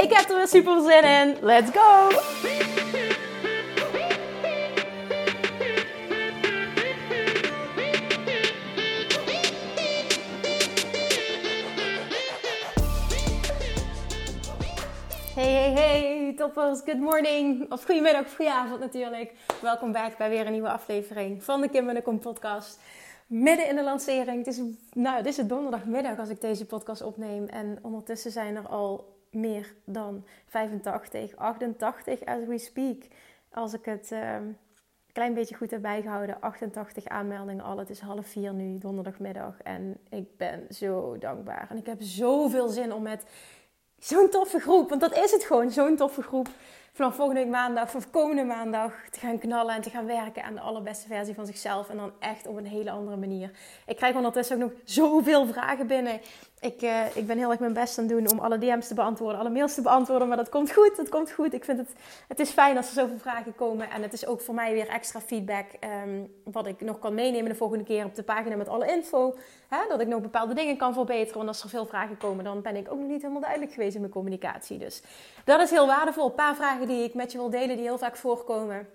Ik heb er weer super zin in. Let's go! Hey, hey, hey, toppers. Good morning. Of goedemiddag goedenavond natuurlijk. Welkom bij weer een nieuwe aflevering van de Kim en de Kom podcast. Midden in de lancering. Het is, nou, dit is het donderdagmiddag als ik deze podcast opneem. En ondertussen zijn er al meer dan 85, 88 as we speak. Als ik het een klein beetje goed heb bijgehouden. 88 aanmeldingen al. Het is half vier nu, donderdagmiddag. En ik ben zo dankbaar. En ik heb zoveel zin om met zo'n toffe groep, want dat is het gewoon, zo'n toffe groep. Vanaf volgende maandag, vanaf komende maandag, te gaan knallen en te gaan werken aan de allerbeste versie van zichzelf. En dan echt op een hele andere manier. Ik krijg ondertussen ook nog zoveel vragen binnen. Ik, uh, ik ben heel erg mijn best aan het doen om alle DM's te beantwoorden, alle mails te beantwoorden. Maar dat komt goed, dat komt goed. Ik vind het, het is fijn als er zoveel vragen komen. En het is ook voor mij weer extra feedback. Um, wat ik nog kan meenemen de volgende keer op de pagina met alle info. Hè, dat ik nog bepaalde dingen kan verbeteren. Want als er veel vragen komen, dan ben ik ook nog niet helemaal duidelijk geweest in mijn communicatie. Dus dat is heel waardevol. Een paar vragen die ik met je wil delen, die heel vaak voorkomen.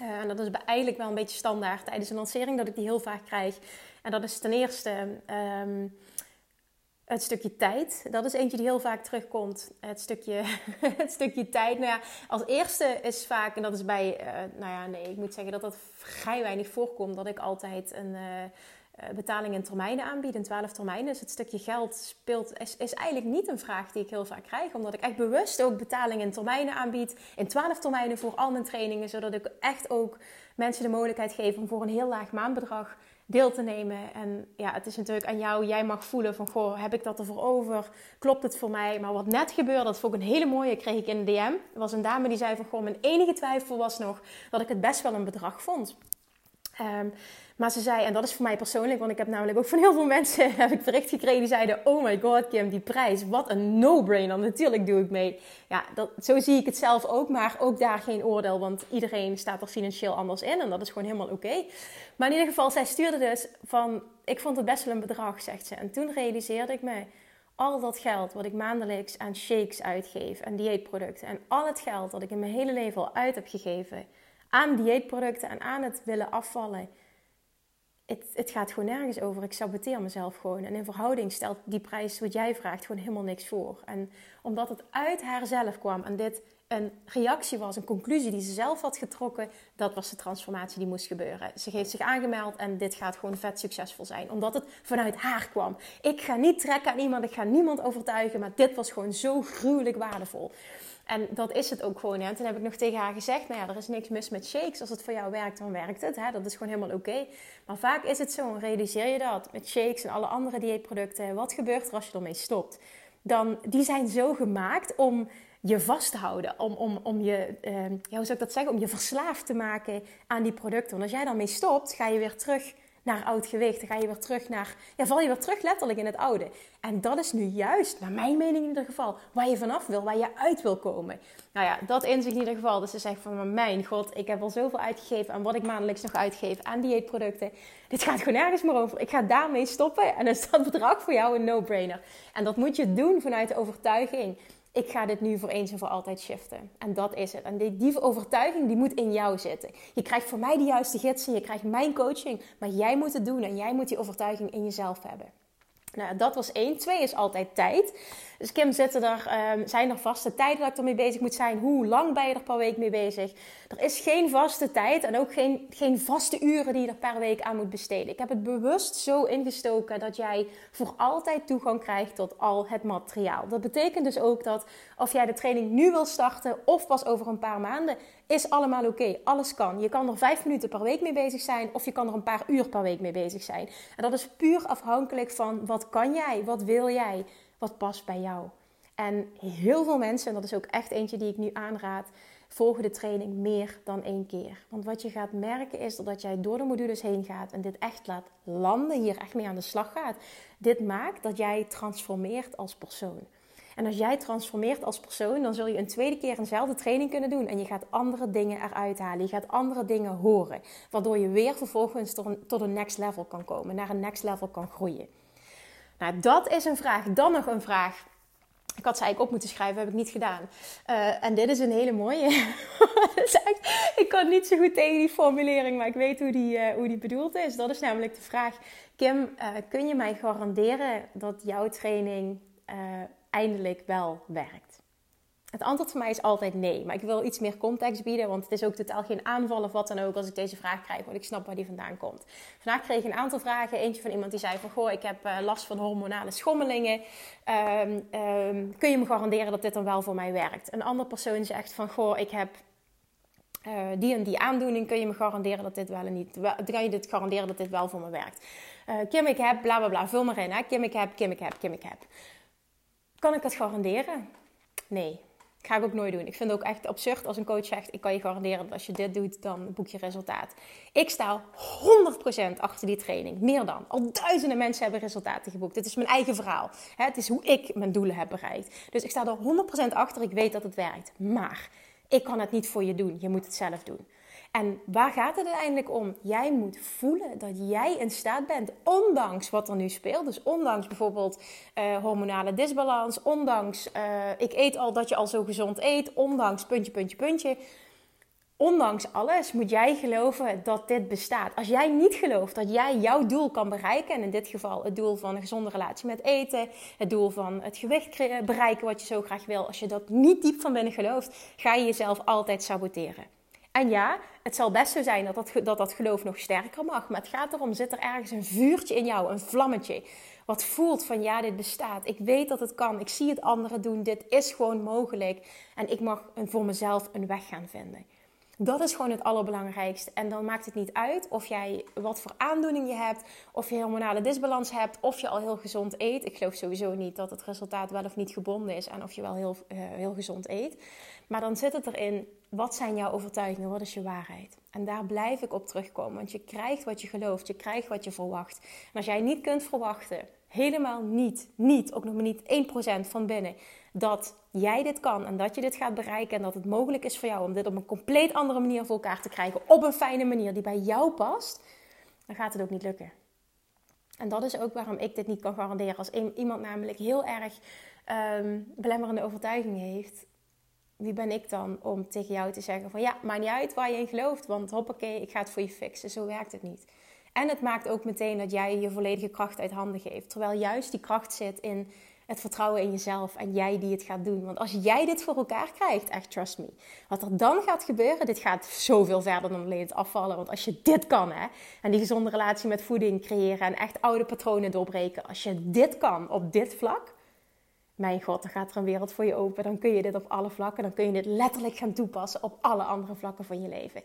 Uh, en dat is eigenlijk wel een beetje standaard tijdens een lancering, dat ik die heel vaak krijg. En dat is ten eerste... Um, het stukje tijd, dat is eentje die heel vaak terugkomt. Het stukje, het stukje tijd. Nou ja, als eerste is vaak, en dat is bij, uh, nou ja, nee, ik moet zeggen dat dat vrij weinig voorkomt, dat ik altijd een uh, betaling in termijnen aanbied, in 12 termijnen. Dus het stukje geld speelt, is, is eigenlijk niet een vraag die ik heel vaak krijg, omdat ik echt bewust ook betaling in termijnen aanbied, in 12 termijnen voor al mijn trainingen, zodat ik echt ook mensen de mogelijkheid geef om voor een heel laag maandbedrag deel te nemen. En ja, het is natuurlijk aan jou. Jij mag voelen van, goh, heb ik dat ervoor over? Klopt het voor mij? Maar wat net gebeurde, dat vond ik een hele mooie, kreeg ik in de DM. Er was een dame die zei van, goh, mijn enige twijfel was nog dat ik het best wel een bedrag vond. Um, maar ze zei, en dat is voor mij persoonlijk, want ik heb namelijk ook van heel veel mensen heb ik bericht gekregen die zeiden: Oh my god, Kim, die prijs, wat een no-brainer. Natuurlijk doe ik mee. Ja, dat, zo zie ik het zelf ook, maar ook daar geen oordeel, want iedereen staat er financieel anders in en dat is gewoon helemaal oké. Maar in ieder geval, zij stuurde dus van: Ik vond het best wel een bedrag, zegt ze. En toen realiseerde ik me. Al dat geld wat ik maandelijks aan shakes uitgeef en dieetproducten en al het geld dat ik in mijn hele leven al uit heb gegeven aan dieetproducten en aan het willen afvallen, het, het, gaat gewoon nergens over. Ik saboteer mezelf gewoon. En in verhouding stelt die prijs wat jij vraagt gewoon helemaal niks voor. En omdat het uit haarzelf kwam en dit een reactie was, een conclusie die ze zelf had getrokken, dat was de transformatie die moest gebeuren. Ze heeft zich aangemeld en dit gaat gewoon vet succesvol zijn, omdat het vanuit haar kwam. Ik ga niet trekken aan iemand, ik ga niemand overtuigen, maar dit was gewoon zo gruwelijk waardevol. En dat is het ook gewoon. En toen heb ik nog tegen haar gezegd: Nou ja, er is niks mis met shakes. Als het voor jou werkt, dan werkt het. Hè? Dat is gewoon helemaal oké. Maar vaak is het zo, realiseer je dat met shakes en alle andere dieetproducten. Wat gebeurt er als je ermee stopt? Dan, die zijn zo gemaakt om je vast te houden. Om, om, om je, ja, hoe zou ik dat zeggen? Om je verslaafd te maken aan die producten. Want als jij daarmee stopt, ga je weer terug naar oud gewicht. Dan ga je weer terug naar, ja, val je weer terug letterlijk in het oude. En dat is nu juist, naar mijn mening in ieder geval, waar je vanaf wil, waar je uit wil komen. Nou ja, dat inzicht in ieder geval. Dus ze zegt van, mijn god, ik heb al zoveel uitgegeven aan wat ik maandelijks nog uitgeef aan dieetproducten. Dit gaat gewoon nergens meer over. Ik ga daarmee stoppen en dan is dat bedrag voor jou een no-brainer. En dat moet je doen vanuit de overtuiging ik ga dit nu voor eens en voor altijd shiften. En dat is het. En die, die, overtuiging die moet in jou zitten. Je krijgt voor mij de juiste gidsen, je krijgt mijn coaching, maar jij moet het doen en jij moet die overtuiging in jezelf hebben. Nou, dat was één. Twee is altijd tijd. Dus Kim, um, zijn er vaste tijden dat ik ermee bezig moet zijn? Hoe lang ben je er per week mee bezig? Er is geen vaste tijd en ook geen, geen vaste uren die je er per week aan moet besteden. Ik heb het bewust zo ingestoken dat jij voor altijd toegang krijgt tot al het materiaal. Dat betekent dus ook dat of jij de training nu wil starten of pas over een paar maanden, is allemaal oké. Alles kan. Je kan er vijf minuten per week mee bezig zijn of je kan er een paar uur per week mee bezig zijn. En dat is puur afhankelijk van wat kan jij, wat wil jij, wat past bij jou. En heel veel mensen, en dat is ook echt eentje die ik nu aanraad, volgen de training meer dan één keer. Want wat je gaat merken is dat jij door de modules heen gaat en dit echt laat landen, hier echt mee aan de slag gaat. Dit maakt dat jij transformeert als persoon. En als jij transformeert als persoon, dan zul je een tweede keer eenzelfde training kunnen doen. En je gaat andere dingen eruit halen. Je gaat andere dingen horen. Waardoor je weer vervolgens tot een, tot een next level kan komen. Naar een next level kan groeien. Nou, dat is een vraag. Dan nog een vraag. Ik had ze eigenlijk op moeten schrijven, heb ik niet gedaan. Uh, en dit is een hele mooie. ik kan niet zo goed tegen die formulering, maar ik weet hoe die, uh, hoe die bedoeld is. Dat is namelijk de vraag: Kim, uh, kun je mij garanderen dat jouw training eindelijk wel werkt? Het antwoord voor mij is altijd nee. Maar ik wil iets meer context bieden, want het is ook totaal geen aanval of wat dan ook als ik deze vraag krijg, want ik snap waar die vandaan komt. Vandaag kreeg ik een aantal vragen. Eentje van iemand die zei van, goh, ik heb uh, last van hormonale schommelingen. Um, um, kun je me garanderen dat dit dan wel voor mij werkt? Een andere persoon zegt van, goh, ik heb uh, die en die aandoening. Kun je me garanderen dat dit wel en niet, wel, kan je dit garanderen dat dit wel voor me werkt? Uh, Kim, ik heb, bla bla bla, vul maar in. Hè? Kim, ik heb, Kim, ik heb, Kim, ik heb. Kan ik dat garanderen? Nee. Ga ik ook nooit doen. Ik vind het ook echt absurd als een coach zegt: Ik kan je garanderen dat als je dit doet, dan boek je resultaat. Ik sta 100% achter die training. Meer dan. Al duizenden mensen hebben resultaten geboekt. Dit is mijn eigen verhaal. Het is hoe ik mijn doelen heb bereikt. Dus ik sta er 100% achter. Ik weet dat het werkt. Maar ik kan het niet voor je doen. Je moet het zelf doen. En waar gaat het uiteindelijk om? Jij moet voelen dat jij in staat bent, ondanks wat er nu speelt. Dus ondanks bijvoorbeeld uh, hormonale disbalans, ondanks uh, ik eet al dat je al zo gezond eet, ondanks puntje, puntje, puntje. Ondanks alles moet jij geloven dat dit bestaat. Als jij niet gelooft dat jij jouw doel kan bereiken, en in dit geval het doel van een gezonde relatie met eten, het doel van het gewicht bereiken wat je zo graag wil, als je dat niet diep van binnen gelooft, ga je jezelf altijd saboteren. En ja, het zal best zo zijn dat dat, dat dat geloof nog sterker mag. Maar het gaat erom, zit er ergens een vuurtje in jou, een vlammetje. Wat voelt van ja, dit bestaat. Ik weet dat het kan. Ik zie het anderen doen. Dit is gewoon mogelijk. En ik mag voor mezelf een weg gaan vinden. Dat is gewoon het allerbelangrijkste. En dan maakt het niet uit of jij wat voor aandoening je hebt, of je hormonale disbalans hebt, of je al heel gezond eet. Ik geloof sowieso niet dat het resultaat wel of niet gebonden is en of je wel heel, uh, heel gezond eet. Maar dan zit het erin, wat zijn jouw overtuigingen? Wat is je waarheid? En daar blijf ik op terugkomen, want je krijgt wat je gelooft, je krijgt wat je verwacht. En als jij niet kunt verwachten, helemaal niet, niet, ook nog maar niet 1% van binnen, dat jij dit kan en dat je dit gaat bereiken en dat het mogelijk is voor jou om dit op een compleet andere manier voor elkaar te krijgen, op een fijne manier die bij jou past, dan gaat het ook niet lukken. En dat is ook waarom ik dit niet kan garanderen. Als iemand namelijk heel erg um, belemmerende overtuigingen heeft, wie ben ik dan om tegen jou te zeggen van ja, maakt niet uit waar je in gelooft, want hoppakee, ik ga het voor je fixen. Zo werkt het niet. En het maakt ook meteen dat jij je volledige kracht uit handen geeft. Terwijl juist die kracht zit in het vertrouwen in jezelf en jij die het gaat doen. Want als jij dit voor elkaar krijgt, echt trust me. Wat er dan gaat gebeuren, dit gaat zoveel verder dan alleen het afvallen. Want als je dit kan, hè, en die gezonde relatie met voeding creëren en echt oude patronen doorbreken. Als je dit kan op dit vlak, mijn god, dan gaat er een wereld voor je open. Dan kun je dit op alle vlakken, dan kun je dit letterlijk gaan toepassen op alle andere vlakken van je leven.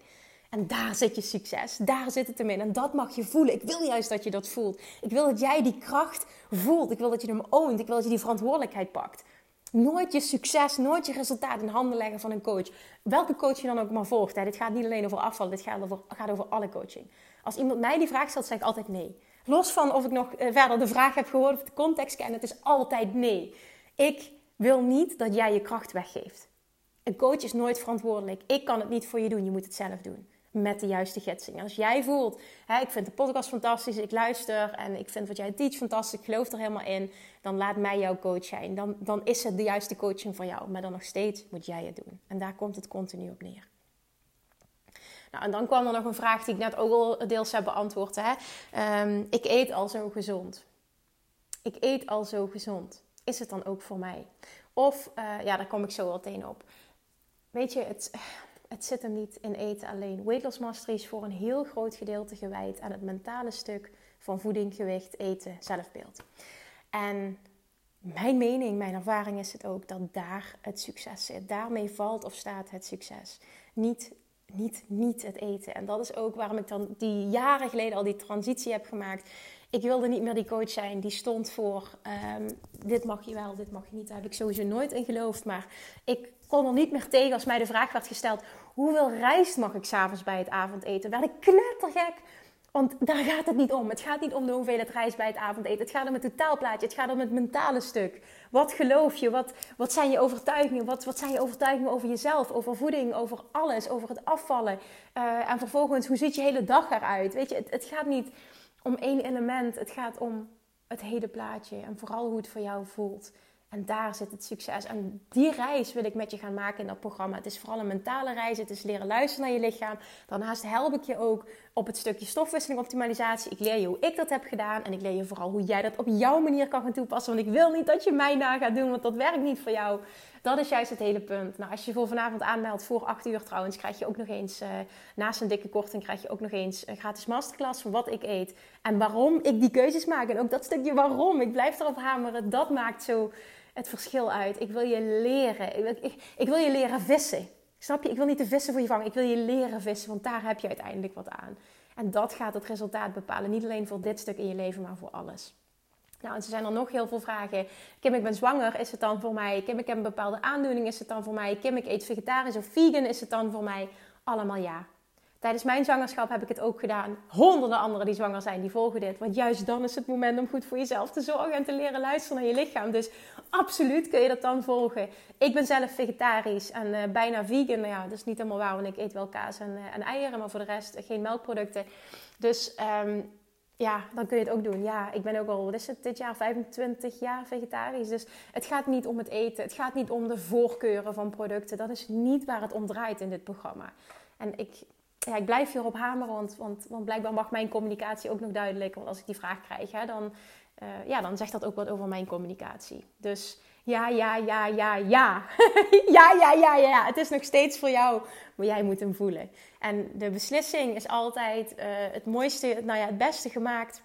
En daar zit je succes. Daar zit het hem in. En dat mag je voelen. Ik wil juist dat je dat voelt. Ik wil dat jij die kracht voelt. Ik wil dat je hem oont. Ik wil dat je die verantwoordelijkheid pakt. Nooit je succes, nooit je resultaat in handen leggen van een coach. Welke coach je dan ook maar volgt. Hè. Dit gaat niet alleen over afval, dit gaat over, gaat over alle coaching. Als iemand mij die vraag stelt, zeg ik altijd nee. Los van of ik nog eh, verder de vraag heb gehoord of de context ken, het is altijd nee. Ik wil niet dat jij je kracht weggeeft. Een coach is nooit verantwoordelijk. Ik kan het niet voor je doen, je moet het zelf doen met de juiste gidsing. Als jij voelt, hè, ik vind de podcast fantastisch, ik luister en ik vind wat jij teach fantastisch, ik geloof er helemaal in, dan laat mij jouw coach zijn. Dan, dan is het de juiste coaching voor jou, maar dan nog steeds moet jij het doen. En daar komt het continu op neer. Nou, en dan kwam er nog een vraag die ik net ook al deels heb beantwoord. Hè? Um, ik eet al zo gezond. Ik eet al zo gezond. Is het dan ook voor mij? Of, uh, ja, daar kom ik zo wel tegen op. Weet je, het, het zit hem niet in eten alleen. Weight Loss Mastery is voor een heel groot gedeelte gewijd aan het mentale stuk van voeding, gewicht, eten, zelfbeeld. En mijn mening, mijn ervaring is het ook dat daar het succes zit. Daarmee valt of staat het succes. Niet, niet, niet het eten. En dat is ook waarom ik dan die jaren geleden al die transitie heb gemaakt Ik wilde niet meer die coach zijn die stond voor ehm, dit mag je wel, dit mag je niet. Daar heb ik sowieso nooit in geloofd. Maar ik kon er niet meer tegen als mij de vraag werd gesteld: hoeveel rijst mag ik s'avonds bij het avondeten? Werd ik knettergek. Want daar gaat het niet om. Het gaat niet om de hoeveelheid rijst bij het avondeten. Het gaat om het totaalplaatje. Het gaat om het mentale stuk. Wat geloof je? Wat, wat zijn je overtuigingen? Wat, wat zijn je overtuigingen over jezelf? Over voeding? Over alles? Over het afvallen? Uh, en vervolgens, hoe ziet je hele dag eruit? Weet je, het, het gaat niet om één element. Het gaat om het hele plaatje. En vooral hoe het voor jou voelt. En daar zit het succes. En die reis wil ik met je gaan maken in dat programma. Het is vooral een mentale reis. Het is leren luisteren naar je lichaam. Daarnaast help ik je ook op het stukje stofwisseling optimalisatie. Ik leer je hoe ik dat heb gedaan. En ik leer je vooral hoe jij dat op jouw manier kan gaan toepassen. Want ik wil niet dat je mij na gaat doen, want dat werkt niet voor jou. Dat is juist het hele punt. Nou, als je voor vanavond aanmeldt, voor 8 uur trouwens, krijg je ook nog eens, uh, naast een dikke korting, krijg je ook nog eens een gratis masterclass van wat ik eet. En waarom ik die keuzes maak. En ook dat stukje waarom. Ik blijf erop hameren. Dat maakt zo het verschil uit. Ik wil je leren. Ik wil, ik, ik wil je leren vissen. Snap je? Ik wil niet te vissen voor je vangen. Ik wil je leren vissen, want daar heb je uiteindelijk wat aan. En dat gaat het resultaat bepalen. Niet alleen voor dit stuk in je leven, maar voor alles. Nou, en zijn er nog heel veel vragen. Kim, ik ben zwanger, is het dan voor mij? Kim, ik heb een bepaalde aandoening, is het dan voor mij? Kim, ik eet vegetarisch of vegan, is het dan voor mij? Allemaal ja. Tijdens mijn zwangerschap heb ik het ook gedaan. Honderden anderen die zwanger zijn, die volgen dit. Want juist dan is het moment om goed voor jezelf te zorgen en te leren luisteren naar je lichaam. Dus absoluut kun je dat dan volgen. Ik ben zelf vegetarisch en uh, bijna vegan. Nou ja, dat is niet helemaal waar, want ik eet wel kaas en, uh, en eieren, maar voor de rest geen melkproducten. Dus um, ja, dan kun je het ook doen. Ja, ik ben ook al, wat is het, dit jaar 25 jaar vegetarisch. Dus het gaat niet om het eten. Het gaat niet om de voorkeuren van producten. Dat is niet waar het om draait in dit programma. En ik, ja, ik blijf hierop hameren, want, want, want blijkbaar mag mijn communicatie ook nog duidelijk. Want als ik die vraag krijg, hè, dan, uh, ja, dan zegt dat ook wat over mijn communicatie. Dus ja, ja, ja, ja, ja. ja, ja, ja, ja. Het is nog steeds voor jou, maar jij moet hem voelen. En de beslissing is altijd uh, het mooiste, nou ja, het beste gemaakt.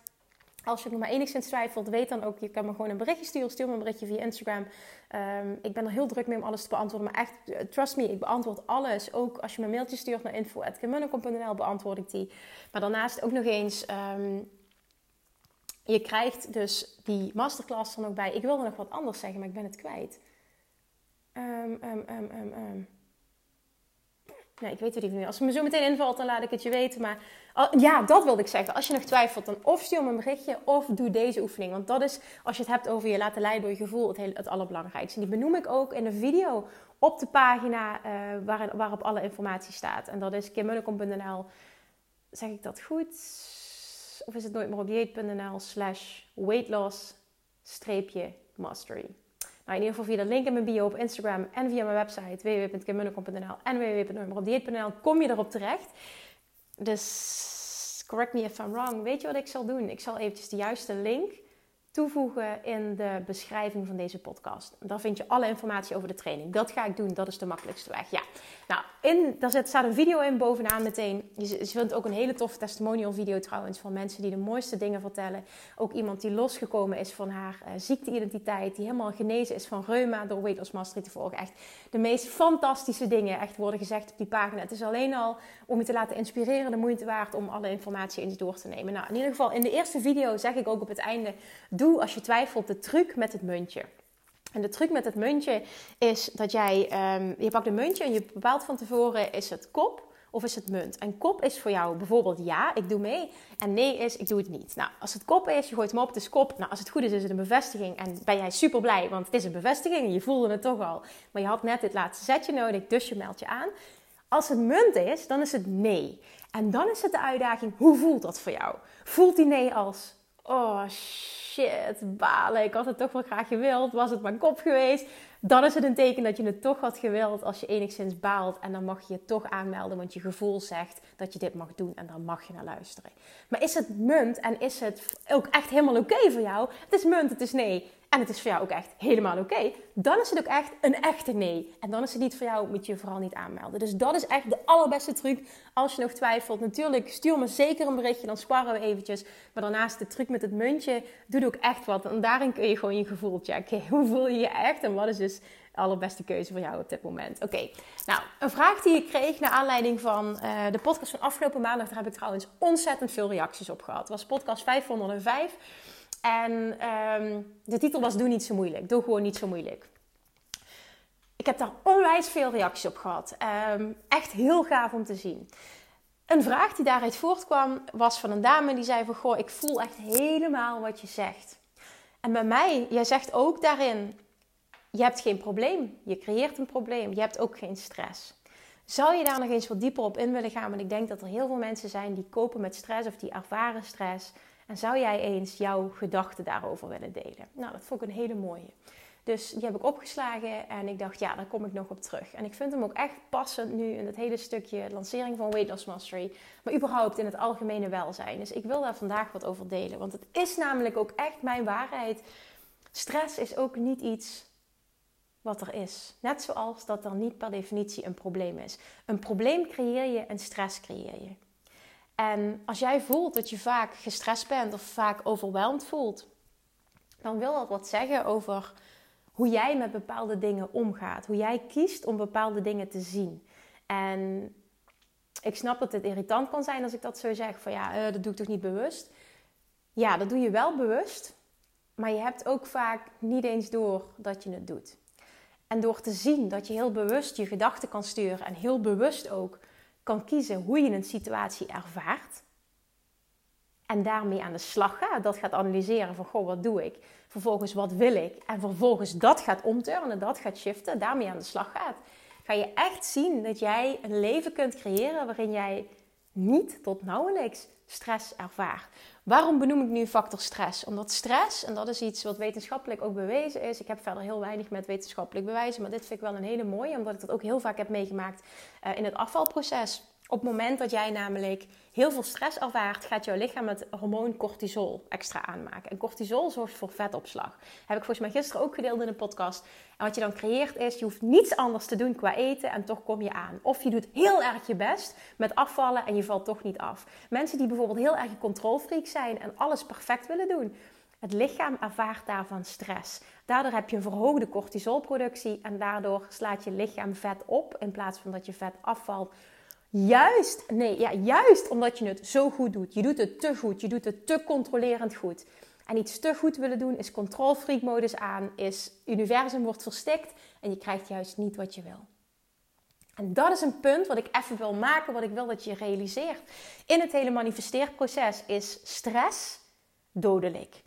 Als je nog maar enigszins twijfelt, weet dan ook, je kan me gewoon een berichtje sturen. Stuur me een berichtje via Instagram. Um, ik ben er heel druk mee om alles te beantwoorden. Maar echt, uh, trust me, ik beantwoord alles. Ook als je me een mailtje stuurt naar info.gemunnekom.nl, beantwoord ik die. Maar daarnaast ook nog eens... Um, je krijgt dus die masterclass er nog bij. Ik wilde nog wat anders zeggen, maar ik ben het kwijt. Um, um, um, Nee, ik weet het niet meer. Als het me zo meteen invalt, dan laat ik het je weten. Maar ja, dat wilde ik zeggen. Als je nog twijfelt, dan of stuur me een berichtje of doe deze oefening. Want dat is, als je het hebt over je laten leiden door je gevoel, het, het allerbelangrijkste. En die benoem ik ook in de video op de pagina uh, waar, waarop alle informatie staat. En dat is kimmunnekom.nl. Zeg ik dat goed? Of is het nooit meer op dieet.nl slash weightloss streepje mastery. Nou, in ieder geval via de link in mijn bio op Instagram en via mijn website www.kimmunnekom.nl en www.nooitmeeropdieet.nl kom je erop terecht. Dus correct me if I'm wrong. Weet je wat ik zal doen? Ik zal eventjes de juiste link toevoegen in de beschrijving van deze podcast. Daar vind je alle informatie over de training. Dat ga ik doen, dat is de makkelijkste weg. Ja, nou, in, daar staat een video in bovenaan meteen. Je, vindt ook een hele toffe testimonial video trouwens van mensen die de mooiste dingen vertellen. Ook iemand die losgekomen is van haar uh, ziekteidentiteit, die helemaal genezen is van reuma door Weight Loss Mastery te volgen. Echt de meest fantastische dingen echt worden gezegd op die pagina. Het is alleen al om je te laten inspireren de moeite waard om alle informatie eens door te nemen. Nou, in ieder geval in de eerste video zeg ik ook op het einde als je twijfelt de truc met het muntje. En de truc met het muntje is dat jij, um, je pakt een muntje en je bepaalt van tevoren is het kop of is het munt. En kop is voor jou bijvoorbeeld ja, ik doe mee. En nee is, ik doe het niet. Nou, als het kop is, je gooit hem op, het is kop. Nou, als het goed is, is het een bevestiging. En ben jij super blij, want het is een bevestiging en je voelde het toch al. Maar je had net dit laatste zetje nodig, dus je meldt je aan. Als het munt is, dan is het nee. En dan is het de uitdaging, hoe voelt dat voor jou? Voelt die nee als, oh shit, balen, ik had het toch wel graag gewild, was het mijn kop geweest? Dan is het een teken dat je het toch had gewild als je enigszins baalt. En dan mag je je toch aanmelden, want je gevoel zegt dat je dit mag doen en dan mag je naar luisteren. Maar is het munt en is het ook echt helemaal oké voor jou? Het is munt, het is nee en het is voor jou ook echt helemaal oké, dan is het ook echt een echte nee. En dan is het niet voor jou, moet je je vooral niet aanmelden. Dus dat is echt de allerbeste truc als je nog twijfelt. Natuurlijk, stuur me zeker een berichtje, dan sparren we eventjes. Maar daarnaast de truc met het muntje, doet ook echt wat. En daarin kun je gewoon je gevoel checken. Hoe voel je je echt en wat is dus allerbeste keuze voor jou op dit moment. Oké, nou, een vraag die ik kreeg naar aanleiding van uh, de podcast van afgelopen maandag. Daar heb ik trouwens ontzettend veel reacties op gehad. Het was podcast 505. En um, de titel was Doe niet zo moeilijk. Doe gewoon niet zo moeilijk. Ik heb daar onwijs veel reacties op gehad. Um, echt heel gaaf om te zien. Een vraag die daaruit voortkwam was van een dame die zei van... Goh, ik voel echt helemaal wat je zegt. En bij mij, jij zegt ook daarin... Je hebt geen probleem. Je creëert een probleem. Je hebt ook geen stress. Zou je daar nog eens wat dieper op in willen gaan? Want ik denk dat er heel veel mensen zijn die kopen met stress of die ervaren stress. En zou jij eens jouw gedachten daarover willen delen? Nou, dat vond ik een hele mooie. Dus die heb ik opgeslagen en ik dacht, ja, daar kom ik nog op terug. En ik vind hem ook echt passend nu in het hele stukje lancering van Weight Loss Mastery. Maar überhaupt in het algemene welzijn. Dus ik wil daar vandaag wat over delen. Want het is namelijk ook echt mijn waarheid. Stress is ook niet iets wat er is. Net zoals dat er niet per definitie een probleem is. Een probleem creëer je en stress creëer je. En als jij voelt dat je vaak gestrest bent of vaak overweldigd voelt, dan wil dat wat zeggen over hoe jij met bepaalde dingen omgaat. Hoe jij kiest om bepaalde dingen te zien. En ik snap dat het irritant kan zijn als ik dat zo zeg. Van ja, uh, dat doe ik toch niet bewust? Ja, dat doe je wel bewust. Maar je hebt ook vaak niet eens door dat je het doet. En door te zien dat je heel bewust je gedachten kan sturen en heel bewust ook kan kiezen hoe je een situatie ervaart. En daarmee aan de slag gaat. Dat gaat analyseren van, goh, wat doe ik? Vervolgens, wat wil ik? En vervolgens dat gaat omturnen, dat gaat shiften. Daarmee aan de slag gaat. Ga je echt zien dat jij een leven kunt creëren waarin jij niet tot nauwelijks stress ervaart. Waarom benoem ik nu factor stress? Omdat stress, en dat is iets wat wetenschappelijk ook bewezen is. Ik heb verder heel weinig met wetenschappelijk bewijzen, maar dit vind ik wel een hele mooie, omdat ik dat ook heel vaak heb meegemaakt uh, in het afvalproces. Op het moment dat jij namelijk heel veel stress ervaart, gaat jouw lichaam het hormoon cortisol extra aanmaken. En cortisol zorgt voor vetopslag. heb ik volgens mij gisteren ook gedeeld in een podcast. En wat je dan creëert is, je hoeft niets anders te doen qua eten en toch kom je aan. Of je doet heel erg je best met afvallen en je valt toch niet af. Mensen die bijvoorbeeld heel erg controlfreak zijn en alles perfect willen doen. Het lichaam ervaart daarvan stress. Daardoor heb je een verhoogde cortisolproductie en daardoor slaat je lichaam vet op in plaats van dat je vet afvalt Juist, nee, ja, juist omdat je het zo goed doet. Je doet het te goed, je doet het te controlerend goed. En iets te goed willen doen is control-freak modus aan, is universum wordt verstikt en je krijgt juist niet wat je wil. En dat is een punt wat ik even wil maken, wat ik wil dat je realiseert. In het hele manifesteerproces is stress dodelijk.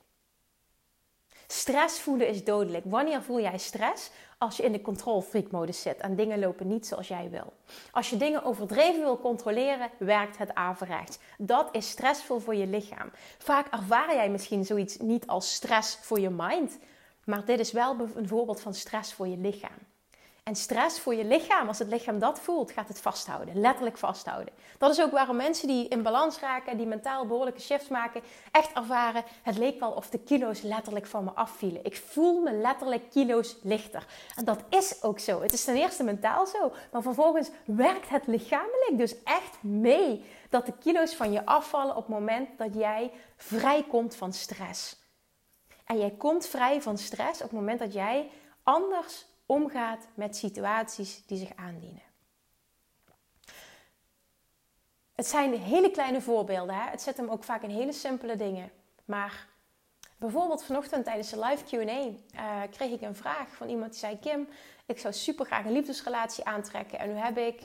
Stress voelen is dodelijk. Wanneer voel jij stress? Als je in de control freak modus zit en dingen lopen niet zoals jij wil. Als je dingen overdreven wil controleren, werkt het averechts. Dat is stressvol voor je lichaam. Vaak ervaar jij misschien zoiets niet als stress voor je mind, maar dit is wel een voorbeeld van stress voor je lichaam. En stress voor je lichaam, als het lichaam dat voelt, gaat het vasthouden. Letterlijk vasthouden. Dat is ook waarom mensen die in balans raken, die mentaal behoorlijke shifts maken, echt ervaren: het leek wel of de kilo's letterlijk van me afvielen. Ik voel me letterlijk kilo's lichter. En dat is ook zo. Het is ten eerste mentaal zo, maar vervolgens werkt het lichamelijk dus echt mee dat de kilo's van je afvallen op het moment dat jij vrijkomt van stress. En jij komt vrij van stress op het moment dat jij anders omgaat met situaties die zich aandienen. Het zijn hele kleine voorbeelden. Hè? Het zit hem ook vaak in hele simpele dingen. Maar bijvoorbeeld vanochtend tijdens de live QA uh, kreeg ik een vraag van iemand die zei: Kim, ik zou super graag een liefdesrelatie aantrekken. En nu heb ik,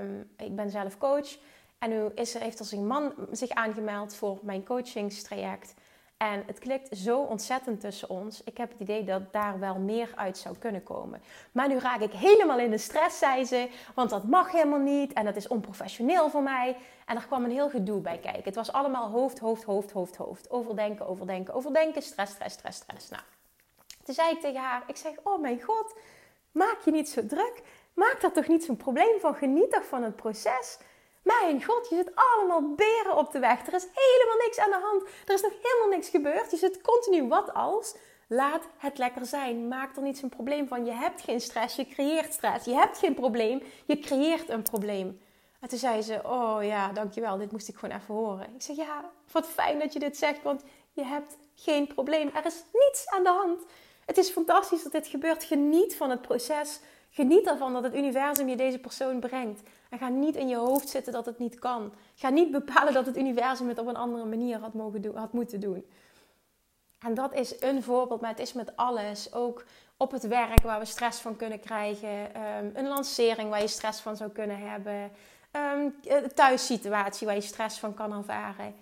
um, ik ben zelf coach. En nu is er, heeft er een man zich aangemeld voor mijn coachingstraject. En het klikt zo ontzettend tussen ons. Ik heb het idee dat daar wel meer uit zou kunnen komen. Maar nu raak ik helemaal in de stress, zei ze. Want dat mag helemaal niet. En dat is onprofessioneel voor mij. En er kwam een heel gedoe bij kijken. Het was allemaal hoofd, hoofd, hoofd, hoofd, hoofd. Overdenken, overdenken, overdenken. Stress, stress, stress, stress. Nou, toen zei ik tegen haar. Ik zeg, oh mijn god, maak je niet zo druk. Maak daar toch niet zo'n probleem van. Geniet toch van het proces. Mijn god, je zit allemaal beren op de weg. Er is helemaal niks aan de hand. Er is nog helemaal niks gebeurd. Je zit continu wat als. Laat het lekker zijn. Maak er niet zo'n probleem van. Je hebt geen stress, je creëert stress. Je hebt geen probleem, je creëert een probleem. En toen zei ze: Oh ja, dankjewel, dit moest ik gewoon even horen. Ik zeg: Ja, wat fijn dat je dit zegt, want je hebt geen probleem. Er is niets aan de hand. Het is fantastisch dat dit gebeurt. Geniet van het proces. Geniet ervan dat het universum je deze persoon brengt. En ga niet in je hoofd zitten dat het niet kan. Ga niet bepalen dat het universum het op een andere manier had, mogen doen, had moeten doen. En dat is een voorbeeld, maar het is met alles. Ook op het werk waar we stress van kunnen krijgen. Ehm, een lancering waar je stress van zou kunnen hebben. Een thuissituatie waar je stress van kan ervaren.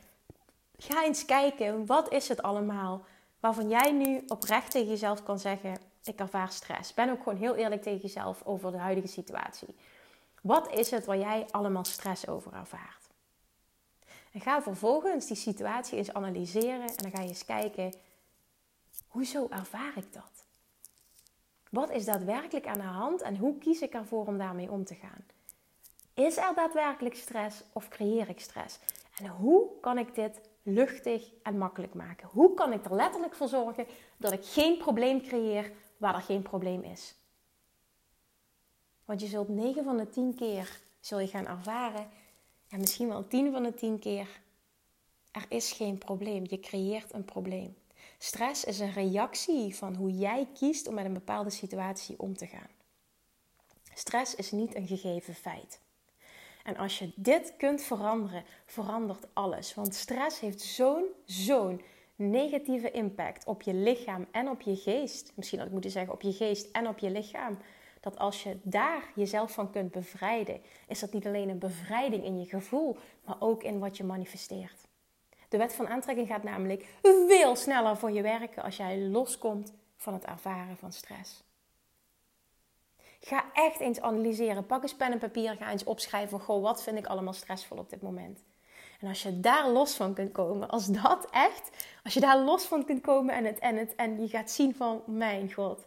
Ga eens kijken, wat is het allemaal waarvan jij nu oprecht tegen jezelf kan zeggen: Ik ervaar stress. Ben ook gewoon heel eerlijk tegen jezelf over de huidige situatie. Wat is het waar jij allemaal stress over ervaart? En ga vervolgens die situatie eens analyseren en dan ga je eens kijken: hoezo ervaar ik dat? Wat is daadwerkelijk aan de hand en hoe kies ik ervoor om daarmee om te gaan? Is er daadwerkelijk stress of creëer ik stress? En hoe kan ik dit luchtig en makkelijk maken? Hoe kan ik er letterlijk voor zorgen dat ik geen probleem creëer waar er geen probleem is? Want je zult 9 van de 10 keer zul je gaan ervaren en misschien wel 10 van de 10 keer er is geen probleem. Je creëert een probleem. Stress is een reactie van hoe jij kiest om met een bepaalde situatie om te gaan. Stress is niet een gegeven feit. En als je dit kunt veranderen, verandert alles. Want stress heeft zo'n, zo'n negatieve impact op je lichaam en op je geest. Misschien had ik moeten zeggen op je geest en op je lichaam. Dat als je daar jezelf van kunt bevrijden, is dat niet alleen een bevrijding in je gevoel, maar ook in wat je manifesteert. De wet van aantrekking gaat namelijk veel sneller voor je werken als jij loskomt van het ervaren van stress. Ga echt eens analyseren. Pak eens pen en papier. Ga eens opschrijven. Goh, wat vind ik allemaal stressvol op dit moment? En als je daar los van kunt komen, als dat echt, als je daar los van kunt komen en, het, en, het, en je gaat zien van, mijn god,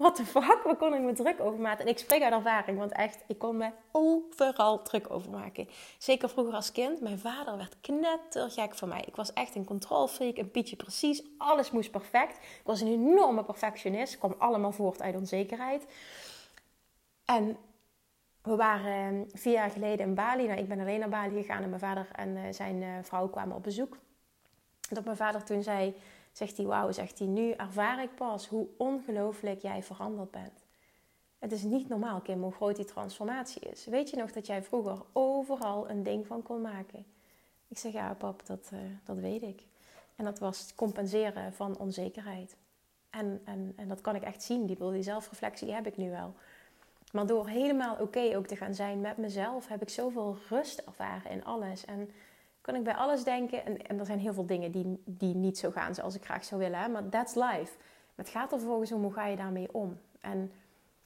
wat de fuck, waar kon ik me druk over maken? En ik spreek uit ervaring, want echt, ik kon me overal druk over maken. Zeker vroeger als kind. Mijn vader werd knettergek van mij. Ik was echt een controlfreak, een pietje precies. Alles moest perfect. Ik was een enorme perfectionist. kwam allemaal voort uit onzekerheid. En we waren ehm, vier jaar geleden in Bali. Nou, ik ben alleen naar Bali gegaan en mijn vader en eh, zijn eh, vrouw kwamen op bezoek. Dat mijn vader toen zei, zegt hij, wauw, zegt hij, nu ervaar ik pas hoe ongelooflijk jij veranderd bent. Het is niet normaal, Kim, hoe groot die transformatie is. Weet je nog dat jij vroeger overal een ding van kon maken? Ik zeg, ja pap, dat, uh, dat weet ik. En dat was compenseren van onzekerheid. En, en, en dat kan ik echt zien, die, die zelfreflectie heb ik nu wel. Maar door helemaal oké ook te gaan zijn met mezelf, heb ik zoveel rust ervaren in alles. En kan ik bij alles denken. En, en er zijn heel veel dingen die, die niet zo gaan zoals ik graag zou willen. Hè? Maar that's life. Maar het gaat er vervolgens om hoe ga je daarmee om. En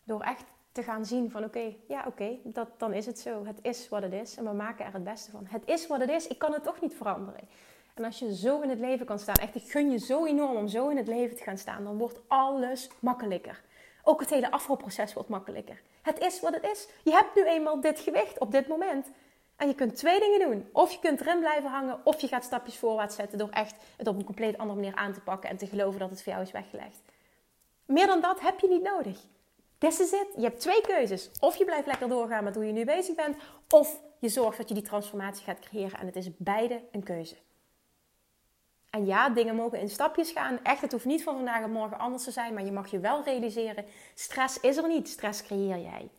door echt te gaan zien van oké, ja oké, dat dan is het zo. Het is wat het is. En we maken er het beste van. Het is wat het is. Ik kan het toch niet veranderen. En als je zo in het leven kan staan, echt ik gun je zo enorm om zo in het leven te gaan staan, dan wordt alles makkelijker. Ook het hele afvalproces wordt makkelijker. Het is wat het is. Je hebt nu eenmaal dit gewicht op dit moment. En je kunt twee dingen doen. Of je kunt erin blijven hangen, of je gaat stapjes voorwaarts zetten door echt het op een compleet andere manier aan te pakken en te geloven dat het voor jou is weggelegd. Meer dan dat heb je niet nodig. This is it. Je hebt twee keuzes. Of je blijft lekker doorgaan met hoe je nu bezig bent, of je zorgt dat je die transformatie gaat creëren. En het is beide een keuze. En ja, dingen mogen in stapjes gaan. Echt, het hoeft niet van vandaag op morgen anders te zijn. Maar je mag je wel realiseren, stress is er niet. Stress creëer jij.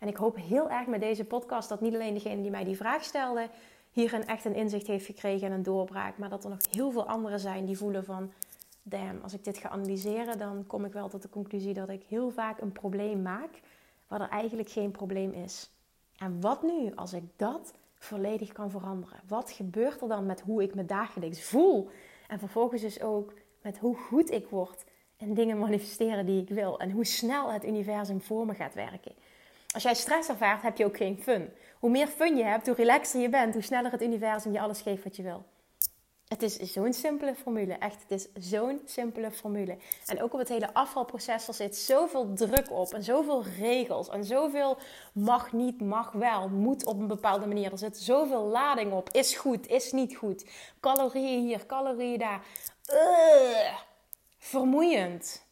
En ik hoop heel erg met deze podcast dat niet alleen degene die mij die vraag stelde... hierin echt een inzicht heeft gekregen en een doorbraak. Maar dat er nog heel veel anderen zijn die voelen van... Damn, als ik dit ga analyseren, dan kom ik wel tot de conclusie dat ik heel vaak een probleem maak... waar er eigenlijk geen probleem is. En wat nu als ik dat volledig kan veranderen. Wat gebeurt er dan met hoe ik me dagelijks voel? En vervolgens dus ook met hoe goed ik word en dingen manifesteren die ik wil. En hoe snel het universum voor me gaat werken. Als jij stress ervaart, heb je ook geen fun. Hoe meer fun je hebt, hoe relaxer je bent, hoe sneller het universum je alles geeft wat je wil. Het is zo'n simpele formule. Echt, het is zo'n simpele formule. En ook op het hele afvalproces, er zit zoveel druk op. En zoveel regels. En zoveel mag niet, mag wel. Moet op een bepaalde manier. Er zit zoveel lading op. Is goed, is niet goed. Calorieën hier, calorieën daar. vermoeiend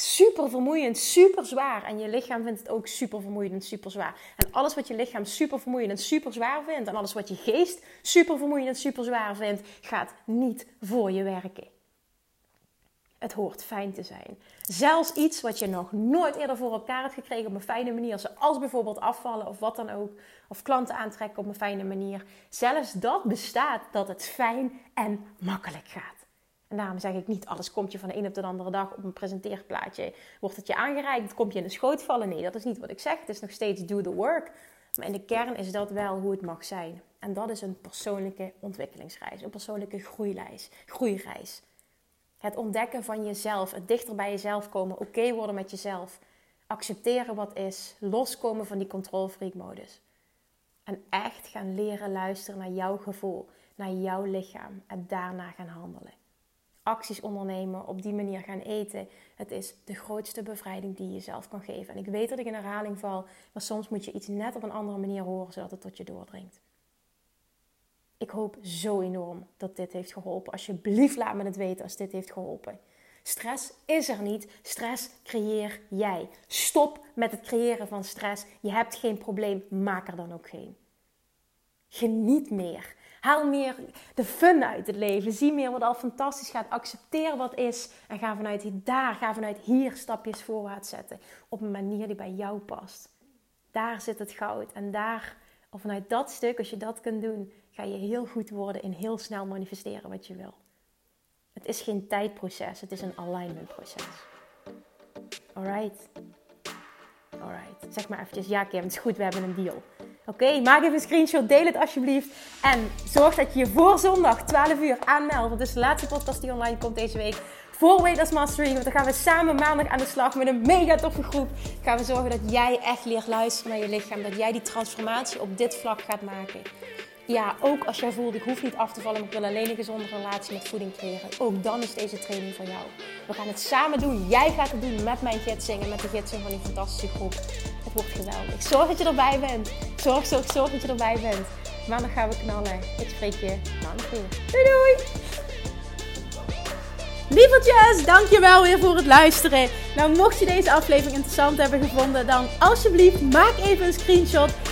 super vermoeiend, super zwaar. En je lichaam vindt het ook super vermoeiend en super zwaar. En alles wat je lichaam super vermoeiend en super zwaar vindt, en alles wat je geest super vermoeiend en super zwaar vindt, gaat niet voor je werken. Het hoort fijn te zijn. Zelfs iets wat je nog nooit eerder voor elkaar hebt gekregen op een fijne manier, zoals bijvoorbeeld afvallen of wat dan ook, of klanten aantrekken op een fijne manier. Zelfs dat bestaat dat het fijn en makkelijk gaat. En daarom zeg ik niet alles komt je van de een op de andere dag op een presenteerplaatje. Wordt het je aangereikt, komt je in de schoot vallen? Nee, dat is niet wat ik zeg. Het is nog steeds do the work. Maar in de kern is dat wel hoe het mag zijn. En dat is een persoonlijke ontwikkelingsreis, een persoonlijke groeireis. groeireis. Het ontdekken van jezelf, het dichter bij jezelf komen, oké worden met jezelf. Accepteren wat is, loskomen van die control freak modus. En echt gaan leren luisteren naar jouw gevoel, naar jouw lichaam en daarna gaan handelen. Acties ondernemen, op die manier gaan eten. Het is de grootste bevrijding die je jezelf kan geven. En ik weet dat ik in herhaling val, maar soms moet je iets net op een andere manier horen zodat het tot je doordringt. Ik hoop zo enorm dat dit heeft geholpen. Alsjeblieft, laat me het weten als dit heeft geholpen. Stress is er niet. Stress creëer jij. Stop met het creëren van stress. Je hebt geen probleem. Maak er dan ook geen. Geniet meer. Haal meer de fun uit het leven. Zie meer wat al fantastisch gaat. Accepteer wat is. En ga vanuit daar, ga vanuit hier stapjes voorwaarts zetten. Op een manier die bij jou past. Daar zit het goud. En daar, of vanuit dat stuk, als je dat kunt doen, ga je heel goed worden in heel snel manifesteren wat je wil. Het is geen tijdproces, het is een alignment proces. Alright. Alright. Zeg maar eventjes, ja Kim, het is goed, we hebben een deal. Oké, maak even een screenshot, deel het alsjeblieft. En zorg dat je je voor zondag 12 uur aanmeldt. Het is de laatste podcast die online komt deze week. Voor Weight Mastery. Want dan gaan we samen maandag aan de slag met een mega toffe groep. Gaan we zorgen dat jij echt leert luisteren naar je lichaam. Dat jij die transformatie op dit vlak gaat maken ja, ook als jij voelt, ik hoef niet af te vallen, maar ik wil alleen een gezonde relatie met voeding creëren. Ook dan is deze training voor jou. We gaan het samen doen. Jij gaat het doen met mijn gidsing en met de gidsing van die fantastische groep. Het wordt geweldig. Zorg dat je erbij bent. Zorg, zorg, zorg dat je erbij bent. Maandag gaan we knallen. Ik spreek je maandag weer. Doei doei! Lievertjes, dankjewel weer voor het luisteren. Nou, mocht je deze aflevering interessant hebben gevonden, dan alsjeblieft maak even een screenshot